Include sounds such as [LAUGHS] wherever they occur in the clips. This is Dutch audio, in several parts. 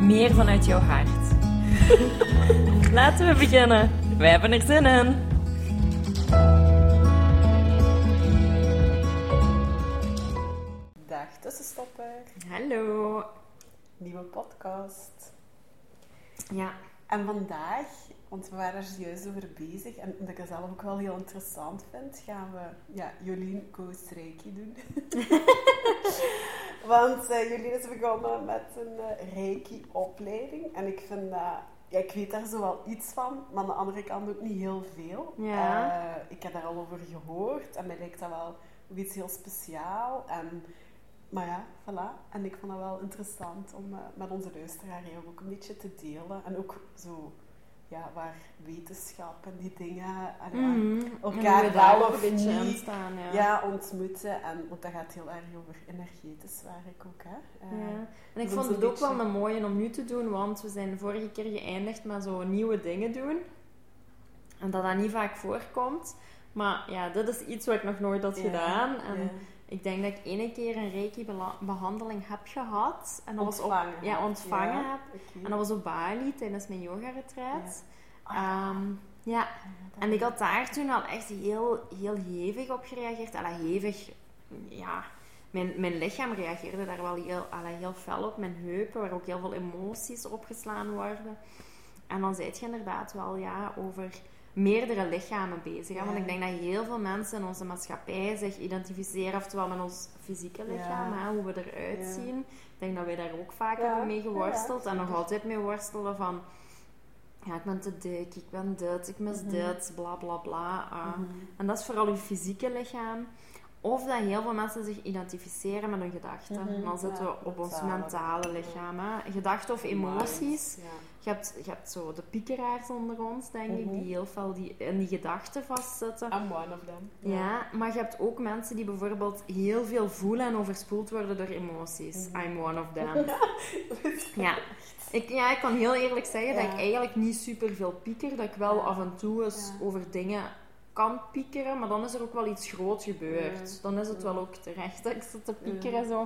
meer vanuit jouw hart. [LAUGHS] Laten we beginnen. Wij hebben er zin in. Dag tussenstopper, Hallo. nieuwe podcast. Ja, En vandaag, want we waren er juist over bezig en omdat ik het zelf ook wel heel interessant vind, gaan we ja, Jolien Koos Reiki doen. [LAUGHS] want eh, Jolien is begonnen met een eh, Reiki-opleiding en ik vind dat, ja, ik weet daar zo wel iets van, maar aan de andere kant ook niet heel veel. Ja. Eh, ik heb daar al over gehoord en mij lijkt dat wel ook iets heel speciaal. En, maar ja, voilà. En ik vond dat wel interessant om met onze luisteraar hier ook een beetje te delen. En ook zo, ja, waar wetenschap en die dingen en, ja, Mhm. elkaar En hoe we daar wel of een beetje niet, in staan. Ja. ja, ontmoeten. En, want dat gaat heel erg over energetisch, waar ik ook, hè. Eh, Ja. En ik vond het ook wel een mooie om nu te doen, want we zijn vorige keer geëindigd met zo nieuwe dingen doen. En dat dat niet vaak voorkomt. Maar ja, dit is iets wat ik nog nooit had Ja, gedaan. En. Ik denk dat ik ene keer een reiki-behandeling heb gehad. En dat was op, Ontvangen ja, hebt, ontvangen ja. heb. En dat was op Bali tijdens mijn yoga-retreat. Ja. Ehm, ja, en ik had daar toen al echt heel, heel hevig op gereageerd. Alla, hevig, ja. Mijn, mijn lichaam reageerde daar wel heel, alla, heel fel op. Mijn heupen, waar ook heel veel emoties opgeslaan worden. En dan zei je inderdaad wel ja, over meerdere lichamen bezig. hè. Want ik denk dat heel veel mensen in onze maatschappij zich identificeren, oftewel met ons fysieke lichaam, hè, hoe we eruit zien. Ik denk dat wij daar ook vaak hebben mee geworsteld. en nog altijd mee worstelen van ja, ik ben te dik, ik ben dit, ik mis Mhm. dit, bla bla bla. Uh, Mhm. En dat is vooral je fysieke lichaam. Of dat heel veel mensen zich identificeren met hun gedachten. Mhm. Dan zitten Ja, we op ons mentale. lichaam. Hè. Gedachten of emoties. Ja. Je hebt, je hebt zo de piekeraars onder ons, denk ik, Mhm. die heel veel die, in die gedachten vastzitten. I'm one of them. Ja, maar je hebt ook mensen die bijvoorbeeld heel veel voelen en overspoeld worden door emoties. Mhm. I'm one of them. [LAUGHS] Ja. Ik, ja, ik kan heel eerlijk zeggen dat ik eigenlijk niet super veel pieker. Dat ik wel Ja. af en toe eens Ja. over dingen kan piekeren, maar dan is er ook wel iets groots gebeurd. Ja. Dan is het Ja. wel ook terecht dat ik zit te piekeren. Ja. Zo.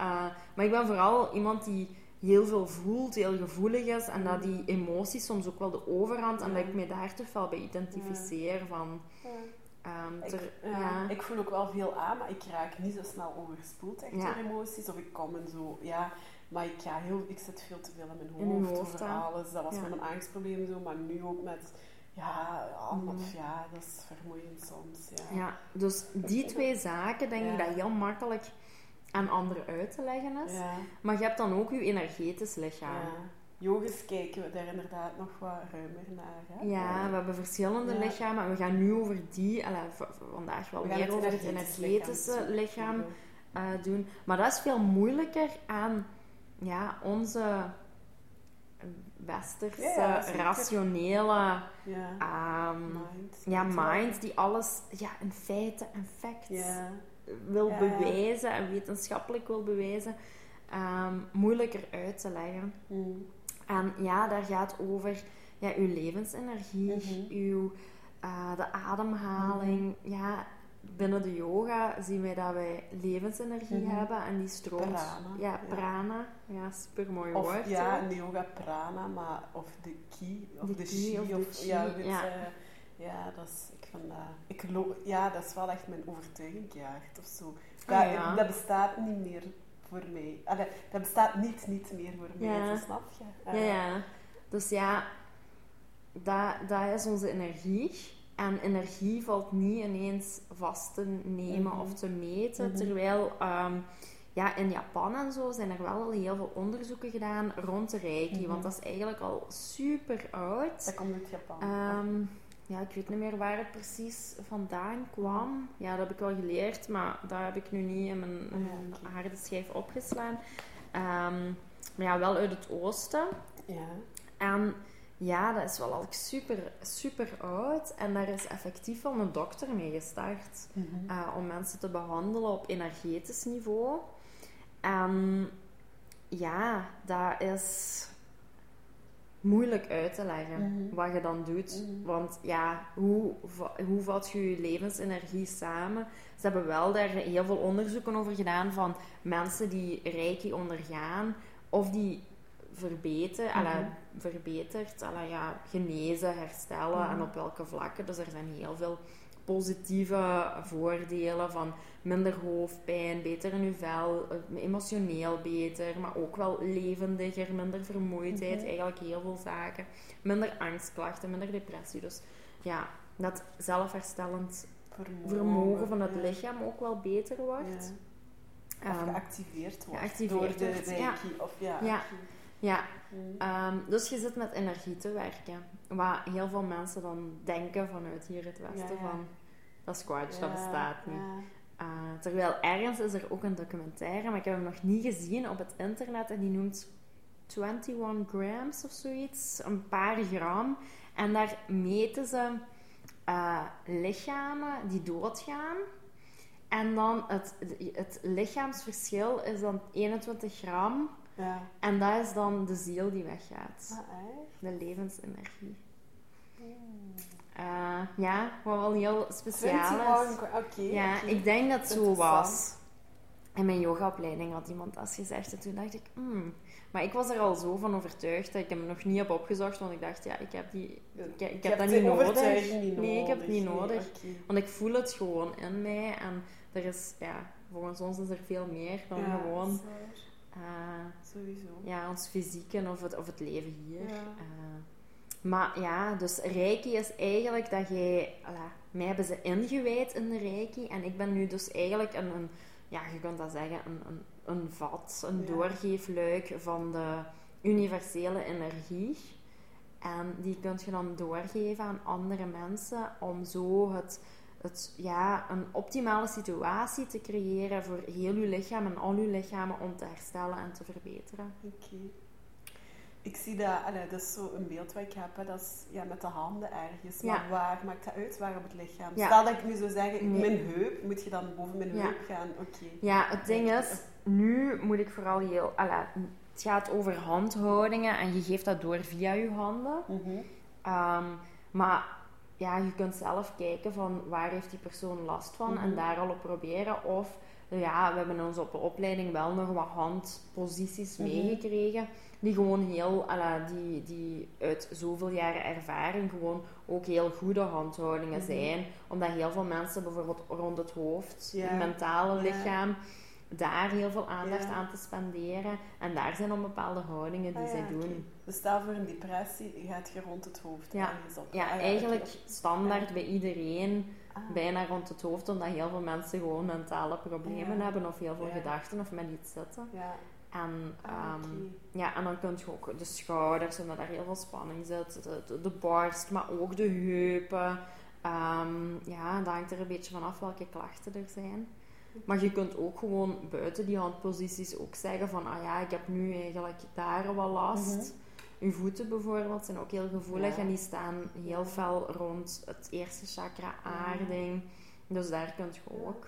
Uh, maar ik ben vooral iemand die heel veel voelt, heel gevoelig is en Ja. dat die emoties soms ook wel de overhand en Ja. dat ik me daar toch wel bij identificeer van... Ja. ehm, Ik, ter- ja, ja. ik voel ook wel veel aan, maar ik raak niet zo snel overspoeld echt Ja. door emoties. Of ik kom en zo, ja. Maar ik, ga heel, ik zit veel te veel in mijn In hoofd, hoofd, over alles. Dat was Ja. met mijn angstprobleem zo, maar nu ook met... Ja, allemaal, Mhm. ja, dat is vermoeiend soms. Ja. Ja, dus die twee zaken denk ik dat heel makkelijk aan anderen uit te leggen is. Ja. Maar je hebt dan ook je energetisch lichaam. ja. Yogisch kijken we daar inderdaad nog wat ruimer naar. Hè? Ja, we hebben verschillende Ja. lichamen. En we gaan nu over die, vandaag wel We meer over het energetisch energetische lichaam eh, doen. Maar dat is veel moeilijker aan ja, onze westerse, Ja, ja, zeker. rationele Ja. ehm, Mind. ja, mental. mind die alles ja, in feiten en facts Ja. wil bewijzen en wetenschappelijk wil bewijzen, ehm, moeilijker uit te leggen. Mm. En ja, daar gaat over ja, uw levensenergie, Mhm. uw, eh, de ademhaling. Ja, binnen de yoga zien wij dat wij levensenergie Mhm. hebben en die stroomt. Prana, Ja, prana. Ja, super mooi Of woord. ja, in de yoga prana, maar of de ki, of De de, ki chi, of de of, chi, ja, ja. eh, ja, dat is, ik vind dat, ik geloof, ja, dat is wel echt mijn overtuiging gejaagd of zo. Dat, Ah, ja. dat bestaat niet meer voor mij. Allee, dat bestaat niet, niet meer voor mij, snap je? Ja, Eh, ja. Dus ja, dat, dat is onze energie. En energie valt niet ineens vast te nemen Mhm. of te meten. Mhm. Terwijl ehm, ja, in Japan en zo zijn er wel al heel veel onderzoeken gedaan rond de reiki. Mhm. Want dat is eigenlijk al super oud. Dat komt uit Japan. Ehm, ja, ik weet niet meer waar het precies vandaan kwam. Ja, dat heb ik wel geleerd, maar dat heb ik nu niet in mijn, in Ja, mijn oké. harde schijf opgeslaan. Ehm, maar ja, wel uit het oosten. Ja. En ja, dat is wel al super, super oud. En daar is effectief wel een dokter mee gestart. Mhm. eh, om mensen te behandelen op energetisch niveau. En ja, dat is moeilijk uit te leggen Mhm. wat je dan doet. Mhm. Want ja, hoe, hoe vat je je levensenergie samen? Ze hebben wel daar heel veel onderzoeken over gedaan van mensen die reiki ondergaan of die verbeteren, Mhm. alla, verbeterd, alla, ja, genezen, herstellen Mhm. en op welke vlakken. Dus er zijn heel veel positieve voordelen van minder hoofdpijn, beter in vel, eh, emotioneel beter, maar ook wel levendiger, minder vermoeidheid, Mhm. eigenlijk heel veel zaken. Minder angstklachten, minder depressie. Dus ja, dat zelfherstellend vermogen van het ja. lichaam ook wel beter wordt. Ja. Of Ehm, geactiveerd wordt geactiveerd door de ja. Of, ja. Ja. Ja, Mm. Ehm, dus je zit met energie te werken. Wat heel veel mensen dan denken vanuit hier het westen Ja, van... Dat is dat bestaat niet. Uh, terwijl ergens is er ook een documentaire, maar ik heb hem nog niet gezien op het internet. En die noemt 21 grams of zoiets. Een paar gram. En daar meten ze eh, lichamen die doodgaan. En dan het, het lichaamsverschil is dan 21 gram. Ja. En dat is dan de ziel die weggaat. Ah? De levensenergie. Hmm. Eh, ja, wat wel heel speciaal is. 21, Oké. Ja, ik denk dat het zo was. In mijn yogaopleiding had iemand dat gezegd. En toen dacht ik, hmm. Maar ik was er al zo van overtuigd dat ik hem nog niet heb opgezocht. Want ik dacht, ja, ik heb, die, ik, heb dat niet nodig. niet Nee, ik heb het niet Nee, nodig. Want ik voel het gewoon in mij. En er is, ja, volgens ons is er veel meer dan Ja, gewoon eh, Sowieso. ja, ons fysieke of het, of het leven hier. Ja. Eh, maar ja, dus reiki is eigenlijk dat jij... Mij hebben ze ingewijd in de reiki. En ik ben nu dus eigenlijk een... een ja, je kunt dat zeggen, een, een, een vat, een Ja. doorgeefluik van de universele energie. En die kun je dan doorgeven aan andere mensen om zo het, het, ja, een optimale situatie te creëren voor heel je lichaam en al je lichamen om te herstellen en te verbeteren. Oké. Ik zie dat, allee, dat is zo een beeld wat ik heb, hè, dat is ja, met de handen ergens. Maar waar maakt dat uit? Waar op het lichaam? Ja. Stel dat ik nu zou zeggen, Nee. mijn heup, moet je dan boven mijn Ja. heup gaan? Oké. Ja, het ding is, nu moet ik vooral heel... Alla, het gaat over handhoudingen en je geeft dat door via je handen. Mhm. Ehm, maar ja, je kunt zelf kijken van waar heeft die persoon last van en Mhm. daar al op proberen. Of ja, we hebben in onze op- opleiding wel nog wat handposities Mhm. meegekregen. Die gewoon heel, alla, die, die uit zoveel jaren ervaring gewoon ook heel goede handhoudingen Mhm. zijn. Omdat heel veel mensen bijvoorbeeld rond het hoofd, Ja. het mentale lichaam, daar heel veel aandacht aan te spenderen. En daar zijn dan bepaalde houdingen die Ah, zij ja, doen. Dus stel voor een depressie, gaat je rond het hoofd Ja. ergens op. Ja, Ah, eigenlijk standaard bij iedereen Ah. bijna rond het hoofd, omdat heel veel mensen gewoon mentale problemen Ja. hebben of heel veel Ja. gedachten of met iets zitten. Ja, En, ah, ehm, ja, en dan kun je ook de schouders, omdat daar heel veel spanning zit, de, de, de borst, maar ook de heupen. Ehm, ja, dat hangt er een beetje vanaf welke klachten er zijn. Maar je kunt ook gewoon buiten die handposities ook zeggen van, ah ja, ik heb nu eigenlijk daar wat last. Mhm. Uw voeten bijvoorbeeld zijn ook heel gevoelig Ja. en die staan heel fel rond het eerste chakra, aarding. Dus daar kun je ook.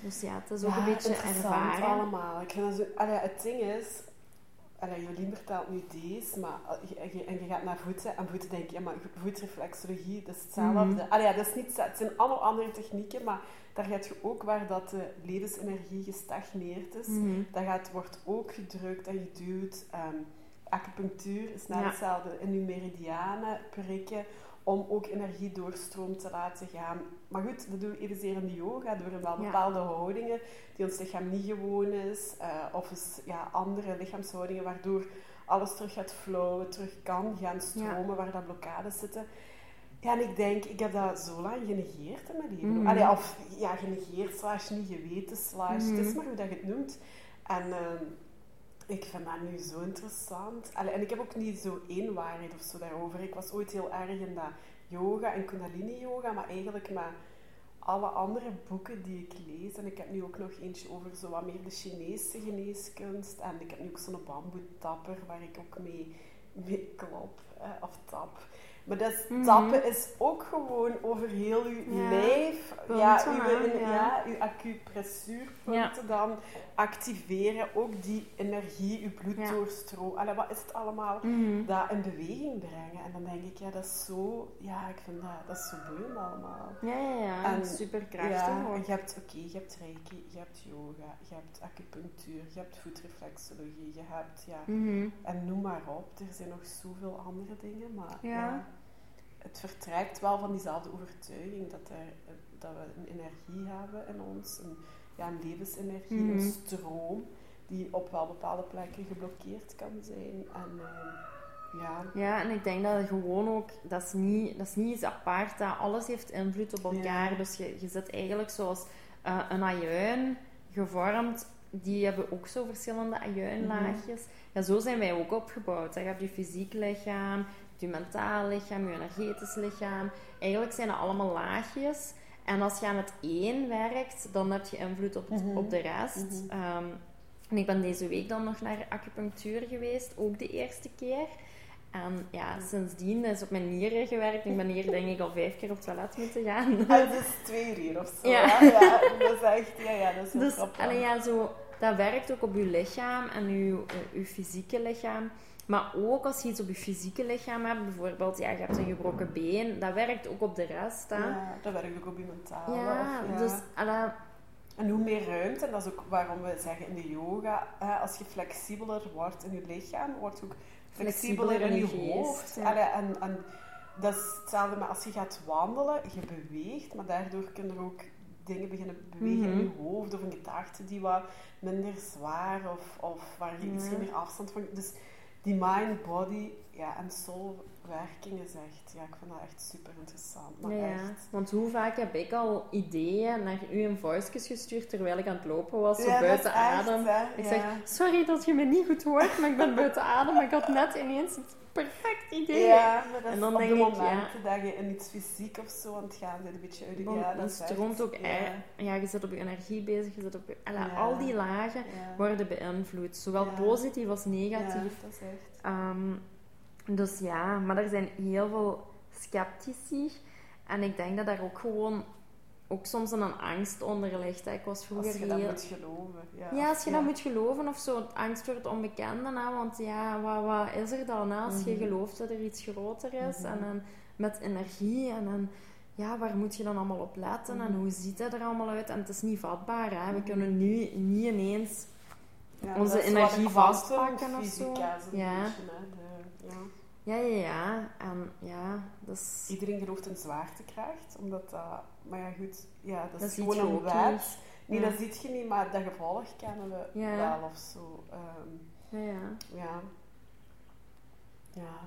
Dus ja, het is ook Ja, een beetje ervaren. allemaal. Ik vind dat zo, allee, het ding is, allee, Jolien vertelt nu deze, maar je- je- en je gaat naar voeten, en voeten denk je, ja, maar voetreflexologie, dat is hetzelfde. Allee, ja, dat is niet, het zijn allemaal andere technieken, maar daar gaat je ook waar dat de levensenergie gestagneerd is. Mhm. Dat gaat, wordt ook gedrukt en geduwd. Ehm, acupunctuur is net Ja. hetzelfde. In uw meridianen prikken om ook energie doorstroom te laten gaan. Maar goed, dat doen we evenzeer in de yoga door een wel Ja. bepaalde houdingen die ons lichaam niet gewoon is. eh, of eens, ja, andere lichaamshoudingen waardoor alles terug gaat flowen, terug kan gaan stromen, waar dat blokkades zitten. Ja, en ik denk, ik heb dat zo lang genegeerd in mijn leven. Allee, of ja, genegeerd, slash niet geweten, slash, Mhm. het is maar hoe dat je het noemt. En ehm, ik vind dat nu zo interessant. Allee, en ik heb ook niet zo één waarheid of zo daarover. Ik was ooit heel erg in dat yoga en kundalini yoga, maar eigenlijk met alle andere boeken die ik lees, en ik heb nu ook nog eentje over zo wat meer de Chinese geneeskunst, en ik heb nu ook zo'n bamboetapper waar ik ook mee, mee klop eh, of tap. Maar dat is, Mhm. tappen is ook gewoon over heel je Ja, lijf, punten, ja, uw, ja. ja. uw acupressuurpunten dan activeren, ook die energie, uw bloeddoorstroom. Allee, wat is het allemaal? Mhm. Dat in beweging brengen. En dan denk ik, ja, dat is zo, ja, ik vind dat, dat is zo boeiend allemaal. Ja, ja, ja. En- super krachtig Ja, en je hebt, oké, je hebt reiki, je hebt yoga, je hebt acupunctuur, je hebt voetreflexologie, je hebt, ja, Mhm. en noem maar op. Er zijn nog zoveel andere dingen, maar Ja. Het vertrekt wel van diezelfde overtuiging dat, er, dat we een energie hebben in ons, een, ja, een levensenergie, Mhm. een stroom die op wel bepaalde plekken geblokkeerd kan zijn. En eh, ja, Ja, en ik denk dat het gewoon ook, dat is niet, dat is niet iets apart, dat alles heeft invloed op elkaar. Ja. Dus je, je zit eigenlijk zoals eh, een ajuin gevormd, die hebben ook zo verschillende ajuinlaagjes. Ja, zo zijn wij ook opgebouwd. Je hebt je fysiek lichaam, je mentaal lichaam, je energetisch lichaam. Eigenlijk zijn dat allemaal laagjes. En als je aan het één werkt, dan heb je invloed op, het- Mhm. op de rest. Mhm. Ehm, en ik ben deze week dan nog naar acupunctuur geweest, ook de eerste keer. En ja, sindsdien is op mijn nieren gewerkt. Ik ben hier denk ik al vijf keer op het toilet moeten gaan. [LAUGHS] Het is twee uur of zo. Ja. Dat is echt, ja, ja, dat is heel Dus allee, ja, zo, dat werkt ook op je lichaam en je, je fysieke lichaam. Maar ook als je iets op je fysieke lichaam hebt, bijvoorbeeld, ja, je hebt een gebroken been, dat werkt ook op de rest. Hè? Ja, dat werkt ook op je mentale. Ja, of, ja. dus allee, En hoe meer ruimte, en dat is ook waarom we zeggen in de yoga, hè, als je flexibeler wordt in je lichaam, word je ook flexibeler, in je, hoofd. ja. En, en dat is hetzelfde met als je gaat wandelen, je beweegt, maar daardoor kunnen er ook dingen beginnen bewegen in Mhm. je hoofd, of een gedachte die wat minder zwaar, of, of waar je iets Ja. meer afstand van... Dus die mind, body ja, en soul werking is echt, ja, ik vind dat echt super interessant. Maar ja, echt... Want hoe vaak heb ik al ideeën naar u een voice gestuurd terwijl ik aan het lopen was, zo Ja, buiten adem. Ik zeg, sorry dat je me niet goed hoort, maar ik ben buiten adem. Maar ik had net ineens het perfect idee. Ja, maar dat En is dan op denk de ik, momenten dat je in iets fysiek of zo aan het gaan bent, een beetje uit de Dan, ja, dan dat stroomt ook ja, ja, je zit op je energie bezig, je zit op je, alla, Ja. al die lagen ja. worden beïnvloed, zowel Ja. positief als Ja, negatief. dat is echt. Ehm, dus ja, maar er zijn heel veel sceptici en ik denk dat daar ook gewoon ook soms een angst onder ligt. hè. Ik was vroeger Als je dat heel... moet geloven. Ja, Ja, als je ja. dat moet geloven of zo, angst voor het onbekende. Hè? Want ja, wat, wat is er dan hè? als je Mhm. gelooft dat er iets groter is? Mhm. En dan met energie en dan, ja, waar moet je dan allemaal op letten? En Mhm. hoe ziet het er allemaal uit? En het is niet vatbaar. Hè? We Mhm. kunnen nu niet ineens... Ja, onze energie vastpakken of zo. Ja. beetje, hè, de- ja. Ja, ja, ja. En ja, Iedereen gelooft in zwaartekracht, omdat dat... Maar ja, goed, ja, dat, Dat is gewoon een wet. Nee, Ja. dat ziet je niet, maar dat gevolg kennen we Ja. wel of zo. Ehm, Ja, ja. ja.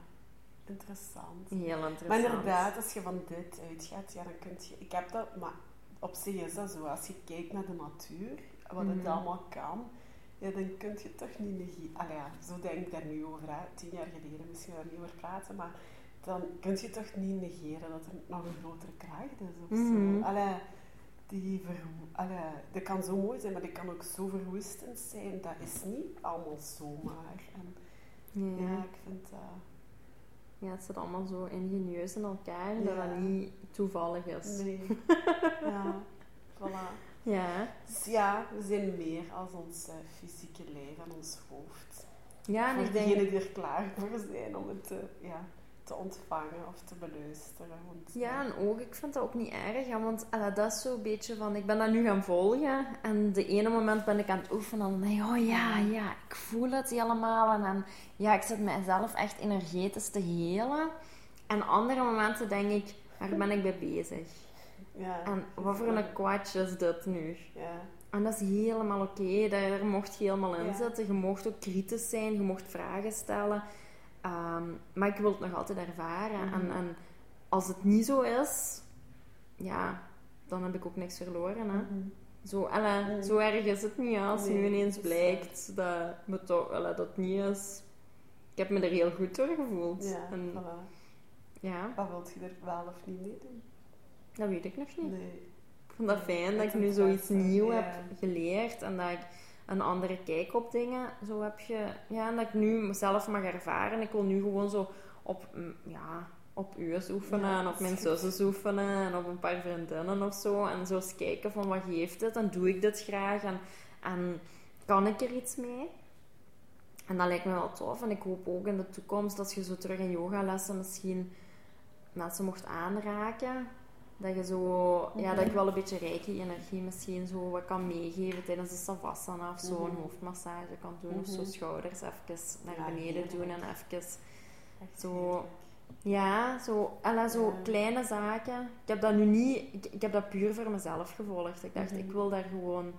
Interessant. Heel interessant. Maar inderdaad, als je van dit uitgaat, ja, dan kun je... Ik heb dat, maar op zich is dat zo. Als je kijkt naar de natuur, wat het Mhm. allemaal kan, ja, dan kun je toch niet negeren. Allee, ja, zo denk ik daar nu over. Hè. Tien jaar geleden misschien daar niet over praten, maar dan kun je toch niet negeren dat er nog een grotere kracht is of Mhm. zo. Allee, die Allee, dat kan zo mooi zijn, maar dat kan ook zo verwoestend zijn. Dat is niet allemaal zomaar. En, Ja. ja, ik vind dat... ja, het zit allemaal zo ingenieus in elkaar dat Ja. dat niet toevallig is. Nee. [LAUGHS] ja, voilà. Ja. Dus ja, we zijn meer als ons eh, fysieke lijf en ons hoofd. Ja, en voor ik denk... die er klaar voor zijn om het te, ja, te ontvangen of te beluisteren. Want, Ja, en ook, ik vind dat ook niet erg, hè, want allee, dat is zo'n beetje van, ik ben dat nu gaan volgen en de ene moment ben ik aan het oefenen en dan denk ik, oh ja, ja, ik voel het helemaal en dan, ja, ik zit mijzelf echt energetisch te helen. En andere momenten denk ik, waar ben ik mee bezig? ja, En wat voor een kwatje is dit nu? Ja, En dat is helemaal oké, daar, daar mocht je helemaal in Ja. zitten. Je mocht ook kritisch zijn, je mocht vragen stellen. Ehm, maar ik wil het nog altijd ervaren. Mhm. En, en als het niet zo is, ja, dan heb ik ook niks verloren. Hè? Mhm. Zo, alle, Mhm. zo erg is het niet als Nee, nu ineens blijkt dat, me toch, dat het niet is. Ik heb me er heel goed door gevoeld. ja En, voilà. ja, Wat wilt je er wel of niet mee doen? dat weet ik nog niet. Nee. vond dat fijn dat ik nu zoiets nieuw heb geleerd en dat ik een andere kijk op dingen zo heb je, ja, en dat ik nu mezelf mag ervaren. Ik wil nu gewoon zo op, mm, ja, op u's oefenen en op mijn zussen oefenen en op een paar vriendinnen of zo. En zo eens kijken van wat geeft het en doe ik dit graag en, en kan ik er iets mee? En dat lijkt me wel tof. En ik hoop ook in de toekomst dat je zo terug in yogalessen misschien mensen mocht aanraken. Dat je zo, ja, dat ik wel een beetje rijke energie misschien zo wat kan meegeven tijdens de savasana of zo. Een mhm. hoofdmassage kan doen of zo mhm. schouders even naar beneden doen en even zo... Ja, zo, alla, zo kleine zaken. Ik heb dat nu niet... Ik, ik, heb dat puur voor mezelf gevolgd. Ik dacht, ik mhm. wil daar gewoon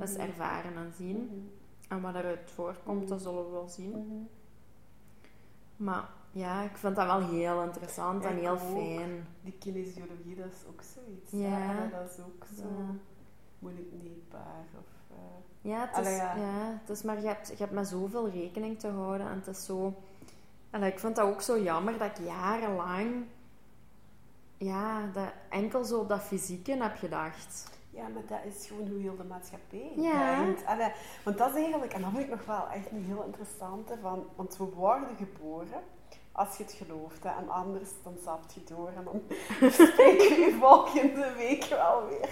eens ervaren en zien. En wat eruit voorkomt, dat zullen we wel zien. Maar ja, ik vind dat wel heel interessant en heel fijn. Die kinesiologie, dat is ook zoiets. Ja. Dat is ook zo ja. moeilijk neepbaar. Of, uh... ja, het is, ja. ja. het is maar je hebt, je hebt met zoveel rekening te houden. En het is zo... En ik vind dat ook zo jammer dat ik jarenlang... Ja, dat enkel zo op dat fysieke heb gedacht. Ja, maar dat is gewoon hoe heel de maatschappij ja. Allee, want dat is eigenlijk, en dat vind ik nog wel echt een heel interessante, van, want we worden geboren als je het gelooft. En anders dan zapt je door en dan [LAUGHS] spreken we volgende week wel weer.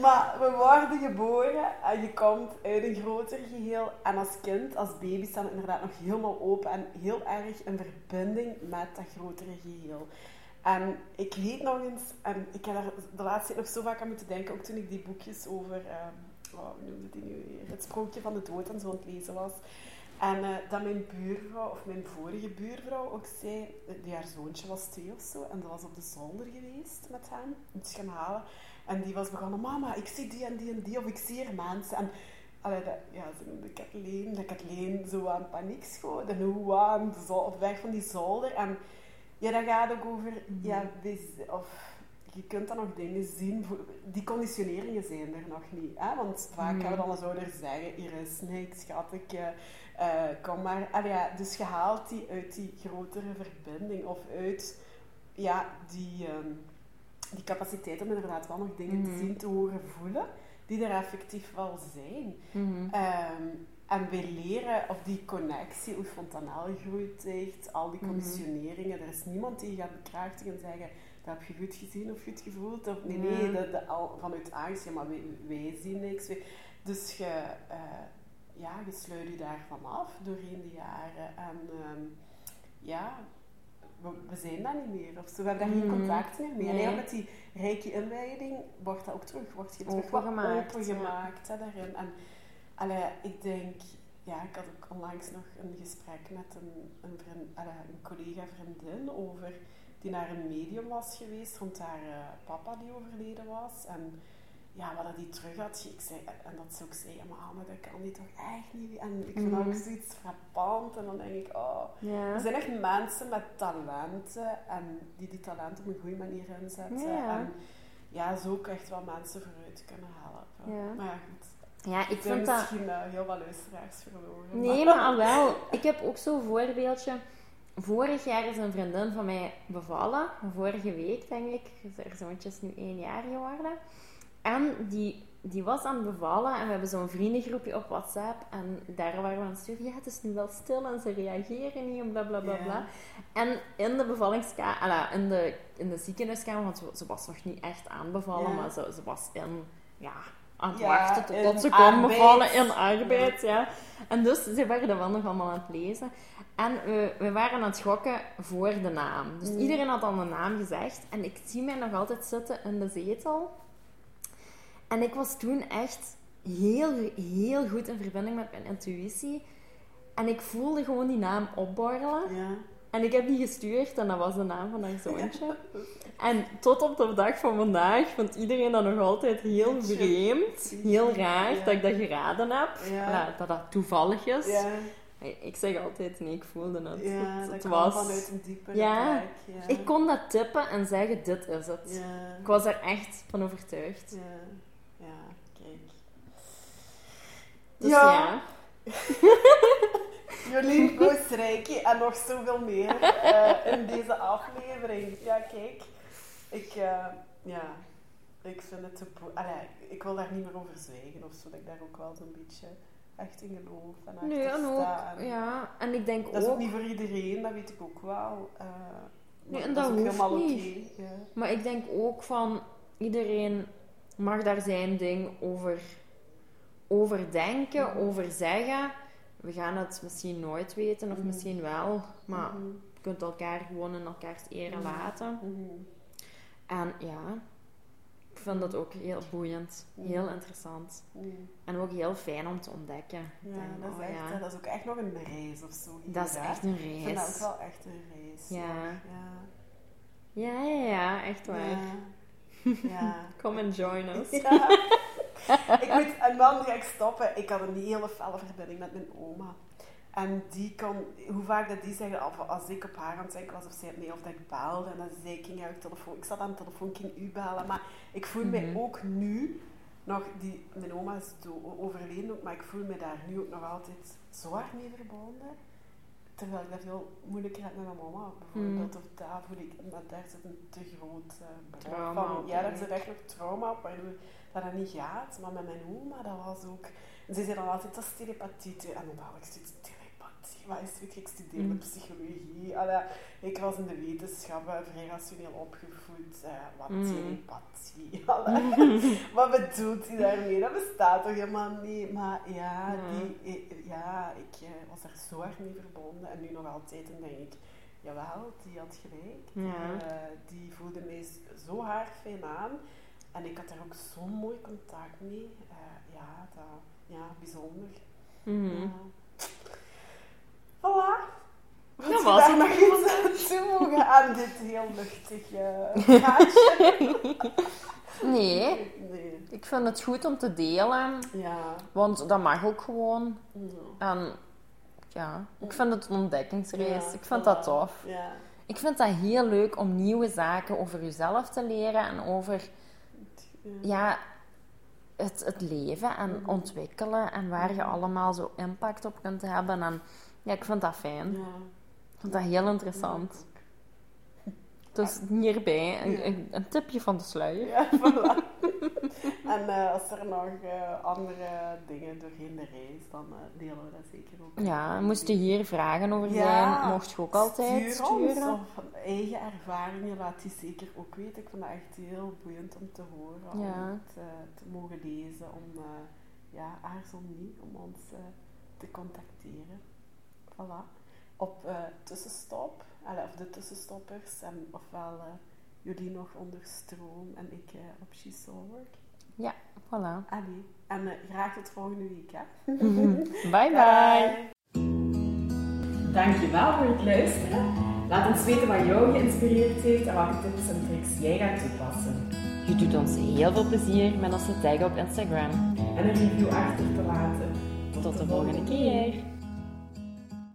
Maar we worden geboren en je komt uit een groter geheel. En als kind, als baby, staan we inderdaad nog helemaal open en heel erg in verbinding met dat grotere geheel. En ik weet nog eens, en ik heb daar de laatste tijd nog zo vaak aan moeten denken, ook toen ik die boekjes over, oh, hoe noemde die nu weer, het sprookje van de dood en zo aan het lezen was. En uh, dat mijn buurvrouw, of mijn vorige buurvrouw, ook zei, die haar zoontje was twee of zo, en dat was op de zolder geweest met hem, iets gaan halen. En die was begonnen, mama, ik zie die en die en die, of ik zie er mensen. En allee, dat, ja, ze noemde Kathleen, dat Kathleen zo aan paniek schoot, en hoe aan, op weg van die zolder. En ja, dat gaat ook over, ja, mhm. of je kunt dan nog dingen zien. Die conditioneringen zijn er nog niet. Hè? Want vaak mm. gaan we dan als ouders zeggen: hier is niks, schat, ik, uh, kom maar. Allee, ja, dus je haalt die uit die grotere verbinding of uit ja, die, um, die capaciteit om inderdaad wel nog dingen te mhm. zien, te horen, voelen, die er effectief wel zijn. Mm um, en we leren of die connectie, hoe fontanel groeit echt, al die mhm. conditioneringen. Er is niemand die je gaat bekrachtigen en zeggen heb je goed gezien of goed gevoeld? Of, nee, nee, dat, dat, al, vanuit angst, ja, maar wij, wij zien niks. Dus je, uh, ja, je sluit je daarvan af doorheen de jaren. En um, ja, we, we, zijn dat niet meer. Of zo. We hebben daar geen mm. contact meer mee. Nee. En met die rijke inwijding wordt dat ook terug, wordt je terug opengemaakt, opengemaakt ja. hè, daarin. En allee, ik denk, ja, ik had ook onlangs nog een gesprek met een, een, vriend, allee, een collega vriendin over die naar een medium was geweest rond haar uh, papa die overleden was. En ja, wat die terug had, ik zei, en dat ze ook zei, ja, maar Anne, dat kan die toch echt niet. En ik vind dat ook mhm. zoiets frappant. En dan denk ik, oh, er zijn echt mensen met talenten en die die talenten op een goede manier inzetten. En ja, zo ook echt wel mensen vooruit kunnen helpen. Maar ja, goed. Ja, ik, ik vind dat... misschien uh, heel wat luisteraars verloren. Nee, maar, [LAUGHS] maar wel. Ik heb ook zo'n voorbeeldje vorig jaar is een vriendin van mij bevallen. Vorige week, denk ik. Haar zoontje is nu één jaar geworden. En die, die was aan het bevallen. En we hebben zo'n vriendengroepje op WhatsApp. En daar waren we aan het sturen. Ja, het is nu wel stil en ze reageren niet en bla bla bla bla. En in de bevallingskamer, in de, in de ziekenhuiskamer, want ze, was nog niet echt aanbevallen, maar ze, ze was in, ja, aan het wachten tot ze kon bevallen in arbeid. Ja. En dus ze werden wel nog allemaal aan het lezen. En we, we waren aan het schokken voor de naam. Dus mm. iedereen had al een naam gezegd. En ik zie mij nog altijd zitten in de zetel. En ik was toen echt heel, heel goed in verbinding met mijn intuïtie. En ik voelde gewoon die naam opborrelen. Ja. En ik heb die gestuurd en dat was de naam van haar zoontje. En tot op de dag van vandaag vond iedereen dat nog altijd heel vreemd, heel raar dat ik dat geraden heb. Ja. dat dat toevallig is. Ik zeg altijd, nee, ik voelde het. Ja, het, het was vanuit een diepe ja, ik kon dat tippen en zeggen, dit is het. Ik was er echt van overtuigd. Ja, ja kijk. Dus ja. ja. [LAUGHS] Jolien Koos en nog zoveel meer uh, in deze aflevering. Ja, kijk. Ik, uh, ja... Ik vind het te... Allee, ik wil daar niet meer over zwijgen of zo. Dat ik daar ook wel zo'n beetje echt in geloof en achter Nee, en ook, sta. En ja. En ik denk Dat is ook ook, niet voor iedereen, dat weet ik ook wel. eh, Nee, maar en dat is dat ook helemaal oké. ja. maar ik denk ook van, iedereen mag daar zijn ding over, over denken, Mhm. over zeggen. We gaan het misschien nooit weten, of Mhm. misschien wel, maar Mhm. je kunt elkaar gewoon in elkaars ere Mhm. laten. En ja, ik vind dat ook heel boeiend, heel interessant. En ook heel fijn om te ontdekken. Ja, denk, dat is, oh echt, ja, dat is ook echt nog een reis of zo. dat is echt een Ik vind dat ook reis. wel echt een reis. Ja. Ja. Ja, ja, ja, echt waar. Ja. ja. Come and join us. Ja. [LAUGHS] ik moet, en dan ga ik stoppen. Ik had een hele felle verbinding met mijn oma. En die kon, hoe vaak dat die zeggen, als ik op haar aan het denken was, of zij het mee, of dat ik belde. En dan zei ik, ging uit telefoon, ik zat aan de telefoon, ik ging u bellen. Maar ik voel mij Mhm. ook nu, nog, die, mijn oma is overleden ook, maar ik voel me daar nu ook nog altijd zo hard mee verbonden. Terwijl ik dat veel moeilijker heb met mijn mama, bijvoorbeeld. Of daar voel ik, maar daar zit een te groot eh, brok Trauma van. op, Ja, daar zit echt nog trauma op, waardoor dat dat niet gaat. Maar met mijn oma, dat was ook... Ze zei dan altijd, dat is telepathie. En dan had ik zoiets, Ik studeerde Mm. psychologie. Allee, ik was in de wetenschappen vrij rationeel opgevoed. Eh, wat Mm. telepathie? [LAUGHS] [LAUGHS] Wat bedoelt hij daarmee? Dat bestaat toch helemaal niet? Maar ja, Ja. die, eh, ja ik eh, was daar zo erg mee verbonden. En nu nog altijd. En denk ik, jawel, die had gelijk. Die, voelde mij zo haar fijn aan. En ik had daar ook zo'n mooi contact mee. Ja, dat, ja, bijzonder. Mhm. Voilà. Wil Dat was nog iets toevoegen aan dit heel luchtige praatje? [LAUGHS] Nee, Nee. ik vind het goed om te delen, Ja. want dat mag ook gewoon. Ja. En ja, ik vind het een ontdekkingsreis. Ja, ik vind voilà. dat tof. Ja. Ik vind dat heel leuk om nieuwe zaken over jezelf te leren en over Ja. ja, het, het leven en Mhm. ontwikkelen en waar je allemaal zo impact op kunt hebben. En ja, ik vind dat fijn. Ja. Ik vind dat heel interessant. Dus hierbij een, een, een tipje van de sluier. Ja, [LAUGHS] voilà. en eh, als er nog eh, andere dingen doorheen de reis, dan eh, delen we dat zeker ook. Ja, moest je hier vragen over Ja, zijn, mocht je ook altijd Stuur ons, sturen. of eigen ervaringen, laat die zeker ook weten. Ik vind dat echt heel boeiend om te horen, Ja. om het te mogen lezen, om, ja, aarzel niet om ons te contacteren. Voilà. Op eh, tussenstop, allee, of de tussenstoppers, en ofwel eh, jullie nog onder stroom en ik eh, op Soul Work. Voilà. Allee, en eh, graag tot volgende week, hè. [LAUGHS] Bye bye. Dankjewel voor het luisteren. Laat ons weten wat jou geïnspireerd heeft en welke tips en tricks jij gaat toepassen. Je doet ons heel veel plezier met onze tag op Instagram. En een review achter te laten. Tot de volgende keer.